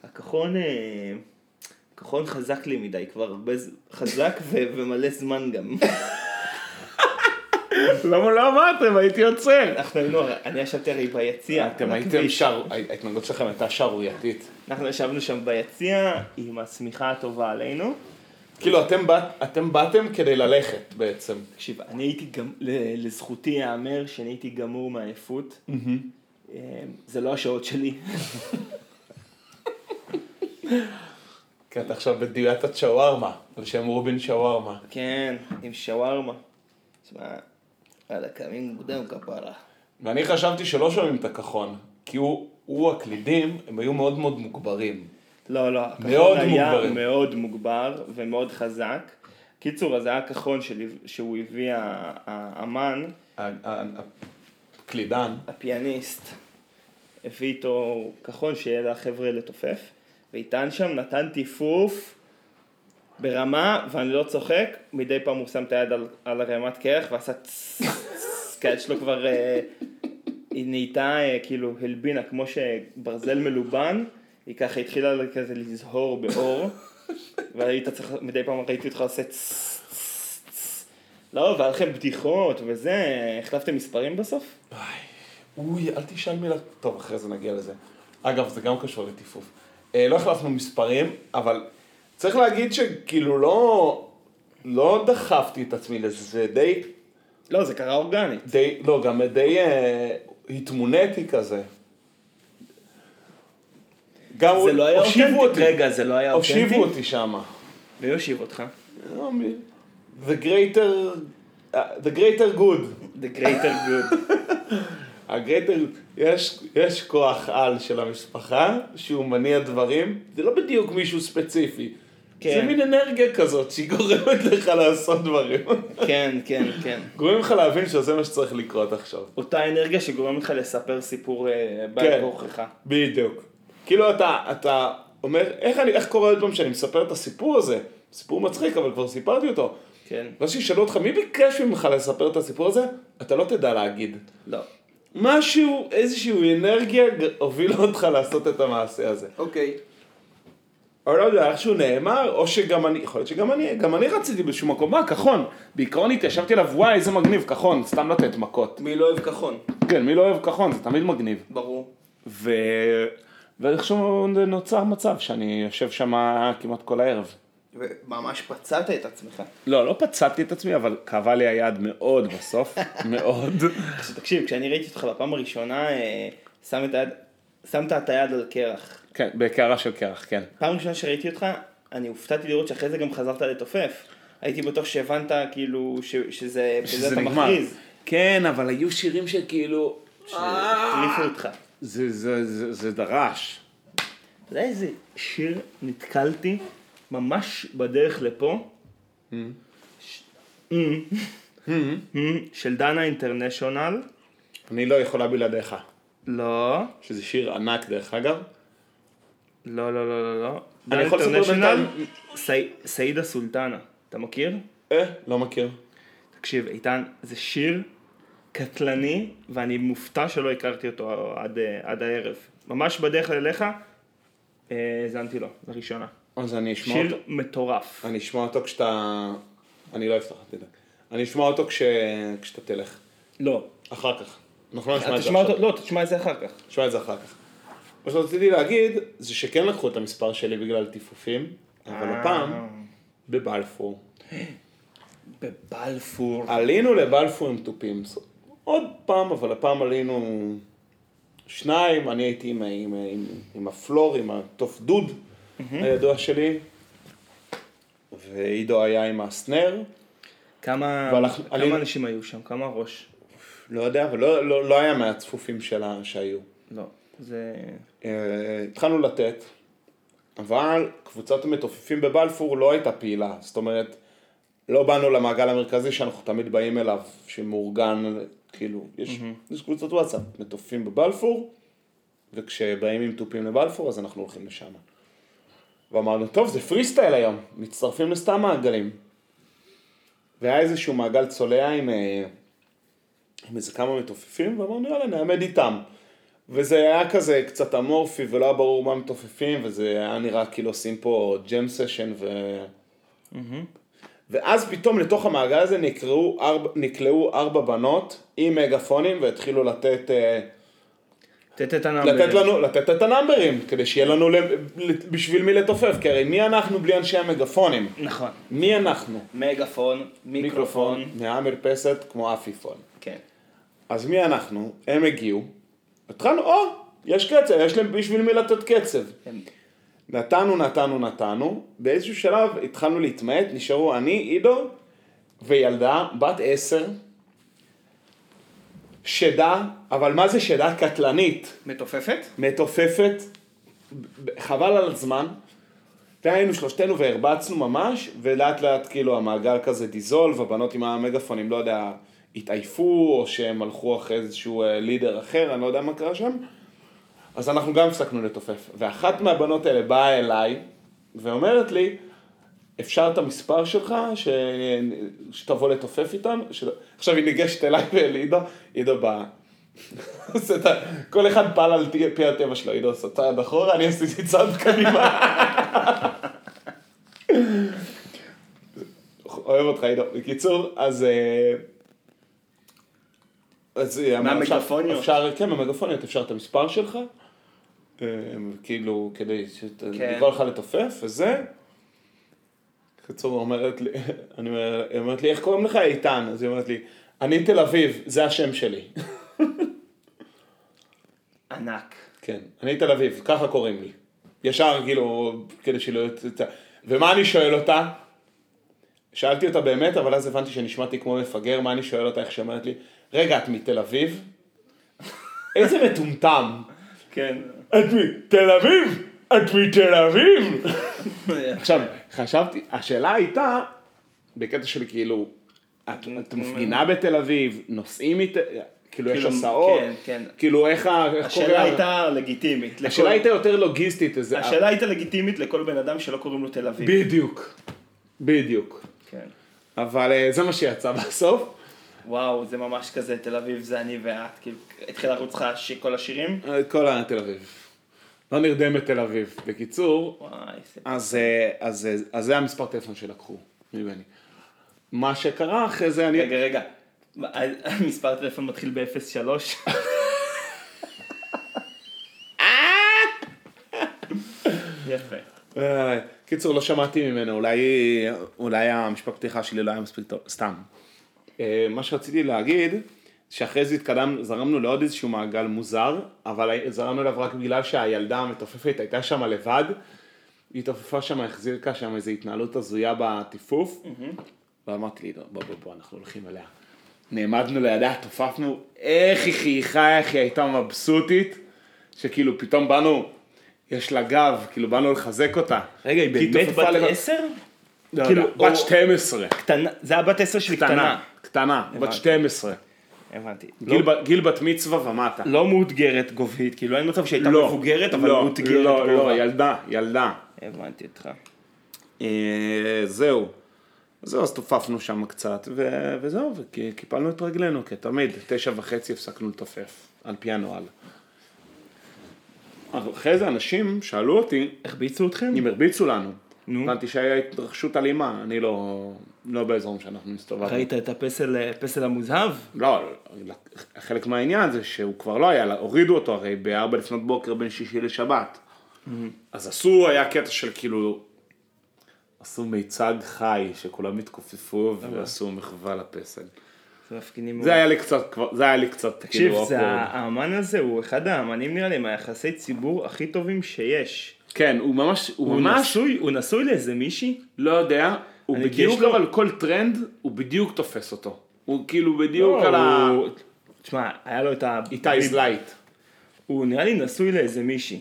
הכחון, אה, הכחון חזק לי מדי, כבר הרבה, חזק ו- ומלא זמן גם. למה לא אמרתם? הייתי עוצר. אנחנו היינו, אני ישבתי הרי ביציע, אתם הייתם. שר... ההתנגדות שלכם הייתה שערורייתית. אנחנו ישבנו שם ביציע, עם השמיכה הטובה עלינו. כאילו, אתם באת- אתם באתם כדי ללכת בעצם. תקשיב, אני הייתי גם, לזכותי ייאמר שאני הייתי גמור מעייפות. אה, זה לא השעות שלי. כי אתה עכשיו בדיאטת שווארמה, על שם רובין שווארמה. כן, עם שווארמה. תשמע, וואלה, קמים מוקדם כפרה. ואני חשבתי שלא שומעים את הכחון, כי הוא, הוא הקלידים, הם היו מאוד מאוד מוגברים. לא, לא, הכחון היה מוגברים. מאוד מוגבר ומאוד חזק. קיצור, אז זה היה הכחון של- שהוא הביא האמן, הקלידן, הפיאניסט, הביא איתו כחון שיהיה לחבר'ה לתופף, ואיתן שם נתן טיפוף ברמה, ואני לא צוחק, מדי פעם הוא שם את היד על, על הרמת קרח ועשה צס, כי שלו כבר, אה, היא נהייתה אה, כאילו הלבינה, כמו שברזל מלובן, היא ככה התחילה כזה לזהור באור, והיית צריך, מדי פעם ראיתי אותך עושה צס. לא, והיה לכם בדיחות וזה, החלפתם מספרים בסוף? אוי, אל תשאל מילה, טוב, אחרי זה נגיע לזה. אגב, זה גם קשור לטיפוף. אה, לא החלפנו מספרים, אבל צריך להגיד שכאילו לא, לא דחפתי את עצמי לזה, זה די, לא, זה קרה אורגנית. די, לא, גם די אה, התמוניתי כזה. גם זה לא היה אותנטי. אותי. רגע, זה לא היה אותנטי? הושיבו אותי שמה. מי הושיב אותך? The greater, uh, the greater good. The greater good. הגרייטר, יש, יש כוח על של המשפחה, שהוא מניע דברים, זה לא בדיוק מישהו ספציפי. כן. זה מין אנרגיה כזאת שהיא גורמת לך לעשות דברים. כן, כן, כן. גורמים לך להבין שזה מה שצריך לקרות עכשיו. אותה אנרגיה שגורמת לך לספר סיפור אה, בעל כן. כורחך. בדיוק. כאילו אתה, אתה אומר, איך, אני, איך קורה עוד פעם שאני מספר את הסיפור הזה? סיפור מצחיק, אבל כבר סיפרתי אותו. כן. ואז שישאלו אותך, מי ביקש ממך לספר את הסיפור הזה? אתה לא תדע להגיד. לא. משהו, איזושהי אנרגיה הובילה אותך לעשות את המעשה הזה. אוקיי. אבל לא יודע, איכשהו נאמר, או שגם אני, יכול להיות שגם אני, גם אני רציתי באיזשהו מקום, מה, כחון. בעיקרון התיישבתי עליו, וואי, איזה מגניב, כחון, סתם לתת מכות. מי לא אוהב כחון? כן, מי לא אוהב כחון, זה תמיד מגניב. ברור. ו... ואיכשהו נוצר מצב שאני יושב שם כמעט כל הערב. וממש פצעת את עצמך. לא, לא פצעתי את עצמי, אבל כאבה לי היד מאוד בסוף, מאוד. תקשיב, כשאני ראיתי אותך בפעם הראשונה, אה, שם את היד, שמת את היד על קרח. כן, בקערה של קרח, כן. פעם ראשונה שראיתי אותך, אני הופתעתי לראות שאחרי זה גם חזרת לתופף. הייתי בטוח שהבנת כאילו ש, שזה, בזה אתה מכריז. כן, אבל היו שירים שכאילו... שהחליפו אותך. זה, זה, זה, זה דרש. אתה יודע איזה שיר נתקלתי ממש בדרך לפה? ש- של דנה אינטרנשיונל. אני לא יכולה בלעדיך. לא, שזה שיר ענק דרך אגב. לא, לא, לא, לא, לא. אני יכול לספר בינתיים? סעידה סולטנה. אתה מכיר? אה, לא מכיר. תקשיב, איתן, זה שיר קטלני, ואני מופתע שלא הכרתי אותו עד, אה, עד הערב. ממש בדרך אליך, אה, האזנתי לו, לראשונה. אז אני אשמע שיר אותו. מטורף. אני אשמע אותו כשאתה... אני לא אפתח, תדאג. אני אשמע אותו כש... כשאתה תלך. לא. אחר כך. אנחנו לא נשמע את זה תשמע עכשיו. לא, תשמע את זה אחר כך. נשמע את זה אחר כך. מה שרציתי להגיד, זה שכן לקחו את המספר שלי בגלל טיפופים, אבל אה. הפעם, בבלפור. בבלפור. עלינו לבלפור עם תופים. עוד פעם, אבל הפעם עלינו שניים, אני הייתי עם, עם, עם, עם הפלור, עם התוף דוד הידוע שלי, ועידו היה עם הסנר. כמה, כמה עלינו- אנשים היו שם? כמה ראש? לא יודע, אבל לא, לא, לא היה מהצפופים שלה שהיו. לא. זה... אה, התחלנו לתת, אבל קבוצת המתופפים בבלפור לא הייתה פעילה, זאת אומרת, לא באנו למעגל המרכזי שאנחנו תמיד באים אליו, שמאורגן, כאילו, יש, יש קבוצות וואטסאפ, מתופפים בבלפור, וכשבאים עם תופים לבלפור אז אנחנו הולכים לשם. ואמרנו, טוב, זה פרי סטייל היום, מצטרפים לסתם מעגלים. והיה איזשהו מעגל צולע עם, אה, עם איזה כמה מתופפים, ואמרנו, יאללה, נעמד איתם. וזה היה כזה קצת אמורפי ולא היה ברור מה מתופפים, וזה היה נראה כאילו עושים פה jam session ו... ואז פתאום לתוך המעגל הזה נקראו ארבע, נקלעו ארבע בנות עם מגפונים והתחילו לתת, אה, תת את ה number. לתת לנו, לתת את הנאמברים, כדי שיהיה לנו ל- ל- בשביל מי לתופף, כי הרי מי אנחנו בלי אנשי המגפונים? נכון. מי אנחנו? מגפון, מיקרופון. מהמרפסת כמו עפיפון. כן. אז מי אנחנו? הם הגיעו, התחלנו, או, יש קצב, יש להם בשביל מי לתת קצב. הם- נתנו, נתנו, נתנו, באיזשהו שלב התחלנו להתמעט, נשארו אני, עידו וילדה, בת עשר, שדה, אבל מה זה שדה קטלנית? מתופפת? מתופפת, חבל על הזמן. והיינו שלושתנו והרבצנו ממש, ולאט לאט כאילו המעגל כזה דיזולב, הבנות עם המגפונים, לא יודע, התעייפו, או שהם הלכו אחרי איזשהו אה, לידר אחר, אני לא יודע מה קרה שם. אז אנחנו גם הפסקנו לתופף. ואחת מהבנות האלה באה אליי, ואומרת לי, אפשר את המספר שלך, ש... שתבוא לתופף איתם? ש... עכשיו היא ניגשת אליי ואל עידו, עידו בא. עושה את ה- כל אחד פעל על פי- הטבע שלו, עידו עושה צעד אחורה, אני עשיתי צעד קדימה. אוהב אותך עידו. בקיצור, אז... אה, אז היא אמרה, מהמגפוניות. אפשר, כן, מהמגפוניות, אפשר את המספר שלך, אה, כאילו, כדי כן. לקרוא לך לתופף, וזה. היא אומרת לי, אני אומר, היא אומרת לי, איך קוראים לך איתן? אז היא אומרת לי, אני תל אביב, זה השם שלי. ענק. כן, אני תל אביב, ככה קוראים לי. ישר, כאילו, כדי שלא... יוצא- ומה אני שואל אותה? שאלתי אותה באמת, אבל אז הבנתי שנשמעתי כמו מפגר, מה אני שואל אותה, איך שהיא אומרת לי, רגע, את מתל אביב? איזה מטומטם. כן. את מתל אביב? את מתל אביב? עכשיו, חשבתי, השאלה הייתה, בקטע של כאילו, את, את מפגינה בתל אביב, נוסעים איתה, כאילו יש כאילו, הסעות, כן, כן. כאילו איך ה... השאלה הייתה לגיטימית. השאלה הייתה יותר לוגיסטית. השאלה הייתה לגיטימית לכל בן אדם שלא קוראים לו תל אביב. בדיוק, בדיוק. כן. אבל אה, זה מה שיצא בסוף. וואו, זה ממש כזה, תל אביב זה אני ואת. כאילו, התחיל לרוץ לך כל השירים? אה, כל התל אביב. לא נרדמת תל אביב. בקיצור, וואי. אז, אה, אז, אה, אז זה המספר טלפון שלקחו ממני. מה שקרה אחרי זה, אני... רגע, רגע. המספר הטלפון מתחיל ב-03? יפה. קיצור, לא שמעתי ממנו, אולי, אולי המשפט פתיחה שלי לא היה מספיק טוב, סתם. אה, מה שרציתי להגיד, שאחרי זה התקדם, זרמנו לעוד איזשהו מעגל מוזר, אבל זרמנו אליו רק בגלל שהילדה המתופפת הייתה שם לבד, היא התעופפה שם, החזיקה שם איזו התנהלות הזויה בטיפוף, ואמרתי לי, "לא, בוא בוא בוא, אנחנו הולכים אליה. נעמדנו לידה, תופפנו, איך היא חייכה, איך היא הייתה מבסוטית, שכאילו פתאום באנו, יש לה גב, כאילו באנו לחזק אותה. רגע, היא באמת בת. עשר? לא כאילו, או- בת 12. קטנה, זה הבת עשר שלי קטנה, קטנה. קטנה, בת הבנתי. 12. הבנתי. גיל לא- ב- גיל בת מצווה ומטה. לא מאותגרת גובהית, כאילו אין מצב שהייתה לא, מבוגרת, אבל לא, מאותגרת לא, לא, גובה. ילדה, ילדה. הבנתי אותך. אה, זהו. זהו, אז תופפנו שם קצת, ו- וזהו, וקיפלנו את רגלינו, כתמיד, תשע וחצי הפסקנו לתופף, על פי הנוהל. אחרי זה אנשים שאלו אותי, החביצו אתכם? אם הרביצו לנו. נו. הבנתי שהיה התרחשות אלימה, אני לא, לא באזורים שאנחנו מסתובבנו. ראית את הפסל פסל המוזהב? לא, חלק מהעניין זה שהוא כבר לא היה, הורידו אותו הרי בארבע לפנות בוקר בין שישי לשבת. אז עשו, היה קטע של כאילו, עשו מיצג חי, שכולם התכופפו ועשו מחווה לפסל. זה מפגינים מאוד. זה היה לי קצת, זה היה לי קצת, תקשיב, כאילו, awkward. האמן הזה הוא אחד האמנים נראה לי מהיחסי ציבור הכי טובים שיש. כן, הוא ממש, הוא הוא ממש, נשוי, הוא נשוי לאיזה מישהי? לא יודע, הוא בדיוק, לו- אבל כל טרנד, הוא בדיוק תופס אותו. הוא כאילו בדיוק על ה... לא, הוא- תשמע, היה לו את ה... איתי זלייט. הוא נראה לי נשוי לאיזה מישהי.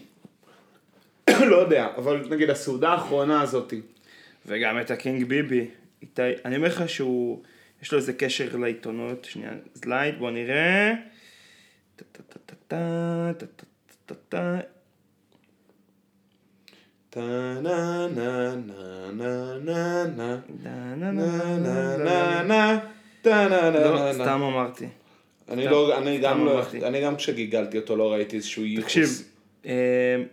לא יודע, אבל נגיד הסעודה האחרונה הזאתי. וגם את הקינג ביבי. איתי, אני אומר לך שהוא, יש לו איזה קשר לעיתונות, שנייה, זלייד, בוא נראה. טה נה נה נה נה נה נה נה, נה, נה נה, נה נה, נה נה טה נה נה לא, נה סתם אמרתי. אני לא, אני גם לא. אני גם כשגיגלתי אותו לא ראיתי איזשהו ייחוס. תקשיב, אה,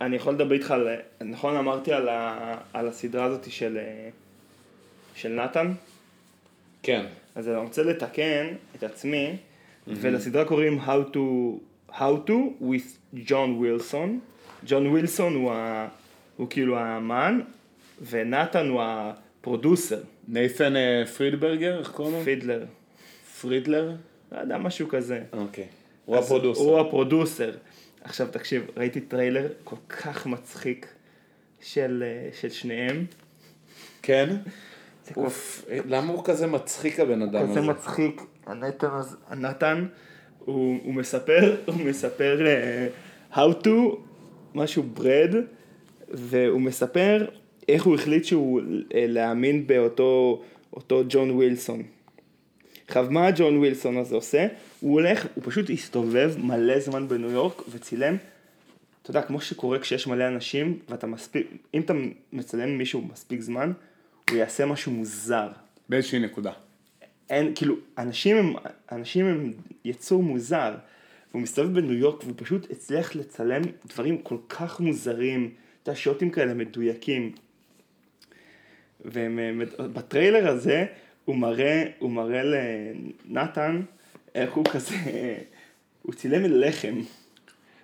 אני יכול לדבר איתך על, נכון אמרתי על, ה, על הסדרה הזאת של, אה, של נתן? כן. אז אני רוצה לתקן את עצמי, ולסדרה קוראים How to, How to with John Wilson. ג'ון ווילסון הוא, ה, הוא כאילו האמן, ונתן הוא ה producer, נייתן אה, פרידברגר, איך קוראים לו? פידלר. פרידלר? לא יודע, משהו כזה. אוקיי. הוא אז ה producer. הוא ה producer. עכשיו תקשיב, ראיתי טריילר כל כך מצחיק של, אה, של שניהם. כן? אוף, אה, למה הוא כזה מצחיק הבן אדם כזה הזה? מצחיק, הנתן, הנתן, הוא, הוא מספר, הוא מספר אה, how to, משהו ברד, והוא מספר איך הוא החליט שהוא אה, להאמין באותו אותו ג'ון ווילסון. עכשיו, מה ג'ון ווילסון הזה עושה? הוא הולך, הוא פשוט הסתובב מלא זמן בניו יורק וצילם, אתה יודע, כמו שקורה כשיש מלא אנשים, ואתה מספיק, אם אתה מצלם מישהו מספיק זמן, הוא יעשה משהו מוזר. באיזושהי נקודה. אין, כאילו, אנשים הם, אנשים הם יצור מוזר. והוא מסתובב בניו יורק והוא פשוט הצליח לצלם דברים כל כך מוזרים, את השוטים כאלה מדויקים. ובטריילר הזה הוא מראה, הוא מראה לנתן איך הוא כזה, הוא צילם לחם.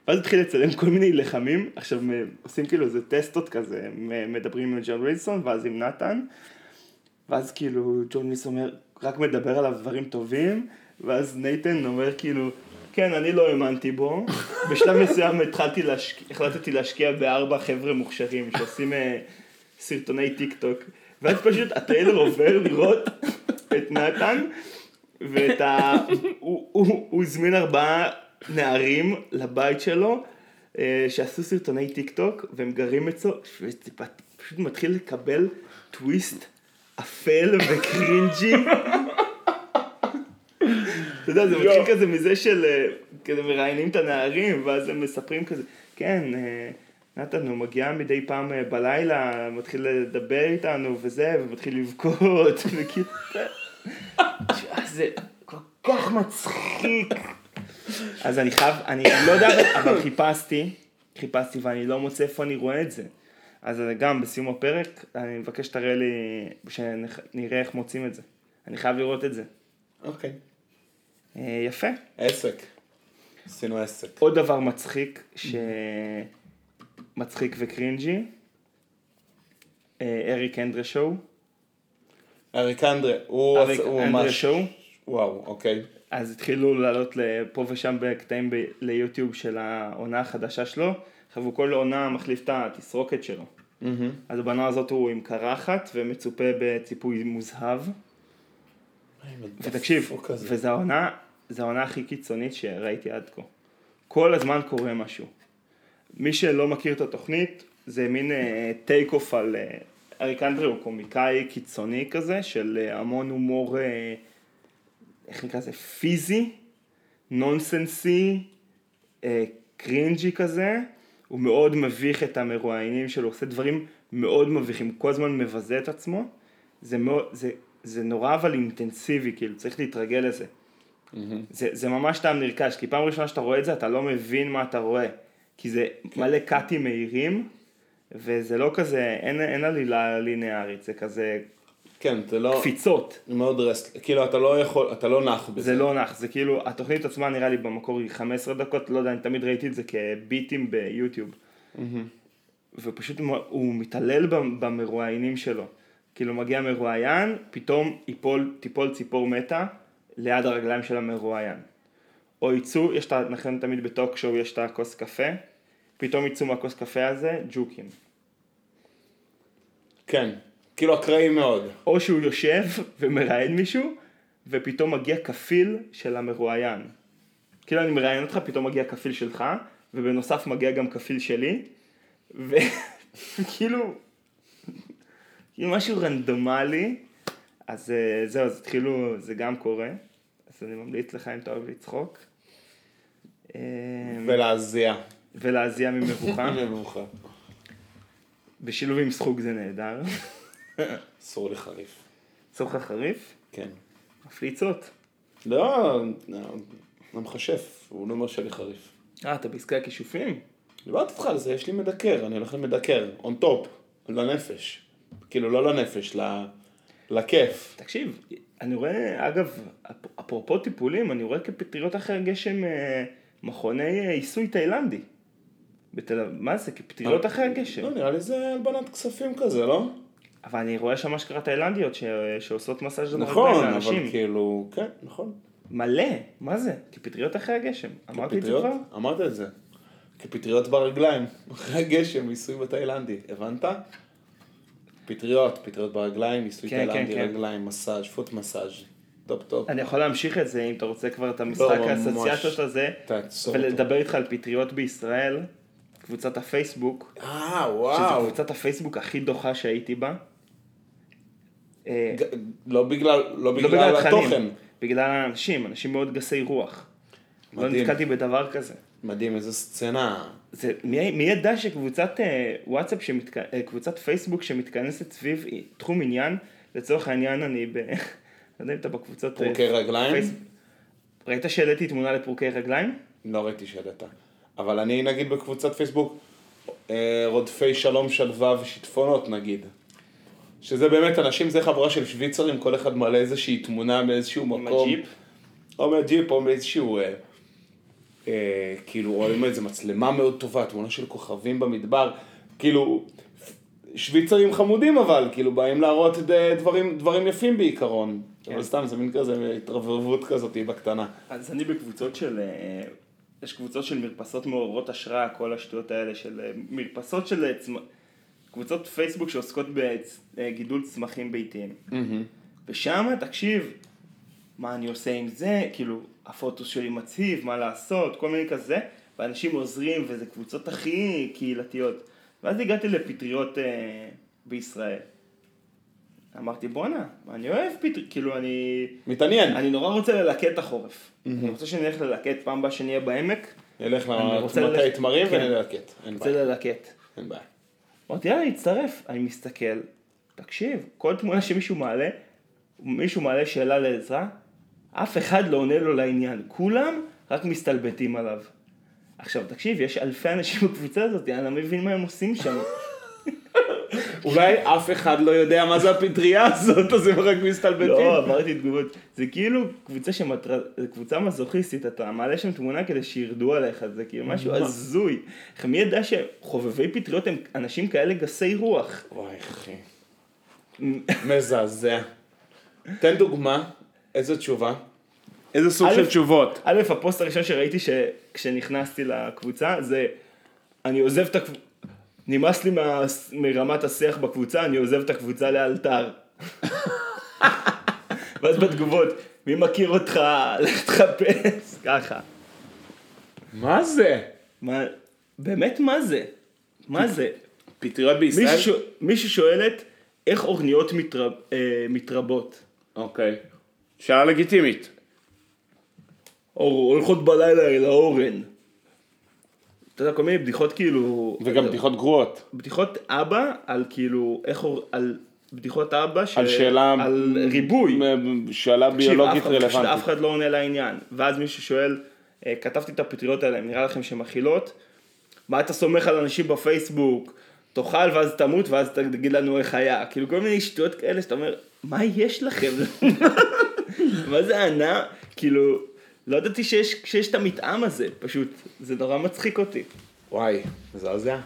ואז התחיל לצלם כל מיני לחמים, עכשיו הם עושים כאילו איזה טסטות כזה, הם מדברים עם ג'ון ווילסון ואז עם נתן, ואז כאילו ג'ון מיס אומר, רק מדבר עליו דברים טובים, ואז נייתן אומר כאילו, כן, אני לא האמנתי בו. בשלב מסוים התחלתי להשקיע, החלטתי להשקיע בארבע חבר'ה מוכשרים שעושים אה, סרטוני טיק טוק. ואז פשוט הטריילר עובר לראות את נתן, ואת ה... הוא- הוא הוא הזמין ארבעה נערים לבית שלו, אה, שעשו סרטוני טיק טוק, והם גרים אצלו, וזה פ- פשוט מתחיל לקבל טוויסט אפל וקרינג'י. אתה יודע, זה מתחיל יואו. כזה מזה של, אה, כזה מראיינים את הנערים, ואז הם מספרים כזה, כן, אה, נתן, הוא מגיע מדי פעם אה, בלילה, מתחיל לדבר איתנו וזה, ומתחיל לבכות, וכאילו, זה כל כך מצחיק. אז אני חייב, אני לא יודע, אבל חיפשתי, חיפשתי ואני לא מוצא איפה אני רואה את זה. אז גם בסיום הפרק, אני מבקש שתראה לי, שנראה איך מוצאים את זה. אני חייב לראות את זה. אוקיי. אה, יפה. עסק. עשינו עסק. עוד דבר מצחיק, שמצחיק וקרינג'י, אה, אריק אנדרה שואו. אריק אנדרה, הוא אריק עשה- הוא אנדרה ממש... שואו. וואו, אוקיי. אז התחילו לעלות פה ושם בקטעים ב- ליוטיוב של העונה החדשה שלו. עכשיו הוא כל עונה מחליף את התסרוקת שלו. אז בעונה הזאת הוא עם קרחת ומצופה בציפוי מוזהב. ותקשיב. וזו העונה, זו העונה הכי קיצונית שראיתי עד כה. כל הזמן קורה משהו. מי שלא מכיר את התוכנית, זה מין טייק אוף על... אה, אריק אנדרי הוא קומיקאי קיצוני כזה, של אה, המון הומור, אה, איך נקרא לזה? פיזי, נונסנסי, אה, קרינג'י כזה. הוא מאוד מביך את המרואיינים שלו, עושה דברים מאוד מביכים, כל הזמן מבזה את עצמו. זה, מאוד, זה, זה נורא אבל אינטנסיבי, כאילו, צריך להתרגל לזה. זה, זה ממש טעם נרכש, כי פעם ראשונה שאתה רואה את זה, אתה לא מבין מה אתה רואה. כי זה מלא קאטים מהירים, וזה לא כזה, אין, אין עלילה לינארית, זה כזה כן, זה לא... קפיצות. מאוד רסט... כאילו, אתה לא יכול, אתה לא נח בזה. זה לא נח, זה כאילו, התוכנית עצמה נראה לי במקור היא 15 דקות, לא יודע, אני תמיד ראיתי את זה כביטים ביוטיוב. ופשוט מ- הוא מתעלל במ- במרואיינים שלו. כאילו מגיע מרואיין, פתאום ייפול, תיפול ציפור מתה ליד הרגליים של המרואיין. או יצאו, יש את. נכון תמיד בטוק שואו יש את הכוס קפה, פתאום יצאו מהכוס קפה הזה ג'וקים. כן. כאילו, אקראי מאוד. או שהוא יושב ומראיין מישהו, ופתאום מגיע כפיל של המרואיין. כאילו אני מראיין אותך, פתאום מגיע כפיל שלך, ובנוסף מגיע גם כפיל שלי, וכאילו, כאילו משהו רנדומלי, אז אה, זהו, אז התחילו, זה גם קורה, אז אני ממליץ לך אם אתה אוהב לצחוק. אה, ולהזיע. ולהזיע ממבוכה, מבוכה. בשילוב עם סחוג זה נהדר. אסור לי חריף. צורך חריף, כן. מפליצות. לא, לא מכשף, הוא לא מרשה לי חריף. אה, אתה בעסקי הכישופים? דיברתי איתך על זה, יש לי מדקר, אני הולך למדקר, on top, לנפש. כאילו, לא לנפש, ל... לכיף. תקשיב, אני רואה, אגב, אפ- אפרופו טיפולים, אני רואה כפטריות אחרי הגשם אה, מכוני אה, עיסוי תאילנדי. בתל אביב, מה זה, כפטריות אחרי הגשם. לא, נראה לי זה הלבנת כספים כזה, לא? אבל אני רואה שם אשכרה תאילנדיות ש... שעושות מסאז' נכון, אבל. כאילו, כן, נכון. מלא, מה זה? כפטריות אחרי הגשם. אמרתי את זה? כבר? אמרת את זה. כפטריות ברגליים, אחרי הגשם, עיסוי בתאילנדי, הבנת? פטריות, פטריות ברגליים, עיסוי כן, תאילנדי, כן, כן. רגליים, מסאז', foot massage, טופ טופ. אני יכול להמשיך את זה אם אתה רוצה כבר את המשחק לא, ממש. האסוציאציות הזה, תעצור אותו. ולדבר איתך על פטריות בישראל, קבוצת הפייסבוק, אה, שזו וואו. קבוצת הפייסבוק הכי דוחה שהייתי בה. אה, ג- לא בגלל, לא לא בגלל בגלל התוכן. התכנים, בגלל האנשים, אנשים מאוד גסי רוח. לא מדהים. נתקלתי בדבר כזה. מדהים, איזה סצנה. זה, מי, מי ידע שקבוצת אה, וואטסאפ, שמתכ... אה, קבוצת פייסבוק שמתכנסת סביב תחום עניין, לצורך העניין אני ב... לא יודע אם אתה בקבוצות... אה, פורקי רגליים? פייס... ראית שהעליתי תמונה לפורקי רגליים? לא ראיתי שהעלית. אבל אני נגיד בקבוצת פייסבוק, אה, רודפי שלום, שלווה ושיטפונות נגיד. שזה באמת אנשים, זה חבורה של שוויצרים, כל אחד מעלה איזושהי תמונה מאיזשהו מקום. הג'יפ? או מהג'יפ או מאיזשהו, אה, אה, כאילו, או עם איזה מצלמה מאוד טובה, תמונה של כוכבים במדבר. כאילו, שוויצרים חמודים אבל, כאילו, באים להראות דברים, דברים יפים בעיקרון. כן. אבל סתם, זה מין כזה התרברבות כזאת בקטנה. אז אני בקבוצות של... אה, יש קבוצות של מרפסות מעוררות השראה, כל השטויות האלה של אה, מרפסות של... אה. קבוצות פייסבוק שעוסקות בגידול צמחים ביתיים. ושם, תקשיב, מה אני עושה עם זה, כאילו, הפוטו שלי מציב, מה לעשות, כל מיני כזה, ואנשים עוזרים, וזה קבוצות הכי קהילתיות. ואז הגעתי לפטריות אה, בישראל. אמרתי, בואנה, אני אוהב פטריות, כאילו, אני... מתעניין. אני נורא רוצה ללקט את החורף. אני רוצה שנלך ללקט פעם הבאה שנהיה בעמק, נלך אני למטה ללכת- תמרים כן. ונלקט. אין רוצה. ללקט. אין בעיה. אמרתי, יאללה, נצטרף. אני מסתכל, תקשיב, כל תמונה שמישהו מעלה, מישהו מעלה שאלה לעזרה, אף אחד לא עונה לו לעניין. כולם רק מסתלבטים עליו. עכשיו, תקשיב, יש אלפי אנשים בקבוצה הזאת, אני לא מבין מה הם עושים שם. אולי אף אחד לא יודע מה זה הפטריה הזאת, אז הם רק מסתלבטים. לא, עברתי תגובות. זה כאילו קבוצה שמטרה, זה קבוצה מזוכיסטית, אתה מעלה שם תמונה כדי שירדו עליך, זה כאילו משהו הזוי. מי ידע שחובבי פטריות הם אנשים כאלה גסי רוח? וואי, אחי. מזעזע. תן דוגמה, איזה תשובה? איזה סוג של תשובות? א', הפוסט הראשון שראיתי שכשנכנסתי לקבוצה זה אני עוזב את הקבוצה, נמאס לי מה... מרמת השיח בקבוצה, אני עוזב את הקבוצה לאלתר. ואז בתגובות, מי מכיר אותך, לך תחפש, ככה. מה זה? מה, באמת מה זה? מה זה? פטריות בישראל? מישהו, מישהו שואלת איך אורניות מתרב, אה, מתרבות. אוקיי. שאלה לגיטימית. או הולכות בלילה אל האורן. אתה יודע, כל מיני בדיחות כאילו... וגם בדיחות גרועות. בדיחות אבא על כאילו, איך, אור- על בדיחות אבא ש... על שאלה... על ריבוי. שאלה ביולוגית פשוט אף רלוונטית. אחד לא עונה לעניין. ואז מישהו שואל, אה, כתבתי את הפטריות האלה, נראה לכם שהן מכילות? מה אתה סומך על אנשים בפייסבוק? תאכל ואז תמות ואז תגיד לנו איך היה. כאילו כל מיני שטויות כאלה שאתה אומר, מה יש לכם? מה זה ענה? כאילו, לא ידעתי שיש, שיש את המטעם הזה, פשוט, זה נורא מצחיק אותי. וואי, מזעזע.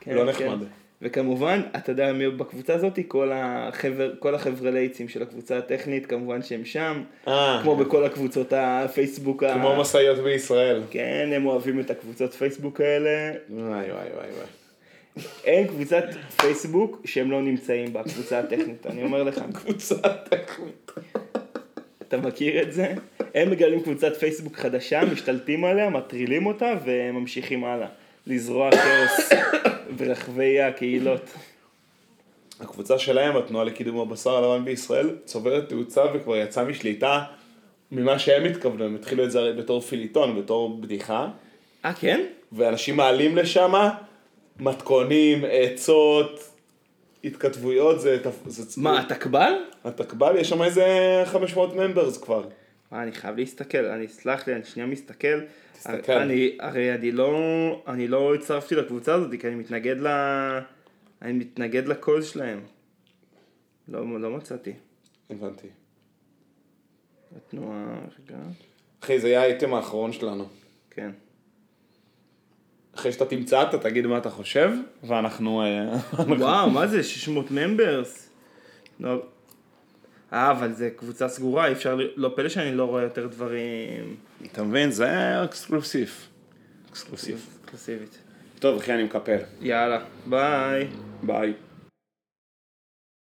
כן, לא כן. נחמד. וכמובן, אתה יודע מי בקבוצה הזאת? כל החבר, כל החבר'ה לייצים של הקבוצה הטכנית, כמובן שהם שם. אה, כמו בכל הקבוצות הפייסבוק. ה- כמו משאיות בישראל. כן, הם אוהבים את הקבוצות פייסבוק האלה. וואי וואי וואי וואי. אין קבוצת פייסבוק שהם לא נמצאים בה, הקבוצה הטכנית, אני אומר לך. קבוצה טכנית. אתה מכיר את זה? הם מגלים קבוצת פייסבוק חדשה, משתלטים עליה, מטרילים אותה וממשיכים הלאה. לזרוע כאוס ברחבי הקהילות. הקבוצה שלהם, התנועה לקידום הבשר הלבן בישראל, צוברת תאוצה וכבר יצאה משליטה ממה שהם התכוונו, הם התחילו את זה הרי בתור פיליטון, בתור בדיחה, אה, כן? ואנשים מעלים לשם מתכונים, עצות, התכתבויות, זה... זה מה, אתה קבל? התקבל, יש שם איזה 500 ממברס כבר. מה, אני חייב להסתכל, אני, סלח לי, אני שנייה מסתכל. תסתכל. אני, הרי אני לא, אני לא הצטרפתי לקבוצה הזאת, כי אני מתנגד ל... אני מתנגד לקול שלהם. לא, לא מצאתי. הבנתי. התנועה, רגע, אחי, זה יהיה האייטם האחרון שלנו. כן. אחרי שאתה תמצא, אתה תגיד מה אתה חושב, ואנחנו... אה, וואו, מה זה, 600 ממברס? לא... אה, אבל זה קבוצה סגורה, אי אפשר, לא פלא שאני לא רואה יותר דברים אתה מבין? זה exclusive. exclusive. אקסקלוסיבית. טוב, אחי, אני מקפל. יאללה, ביי. ביי.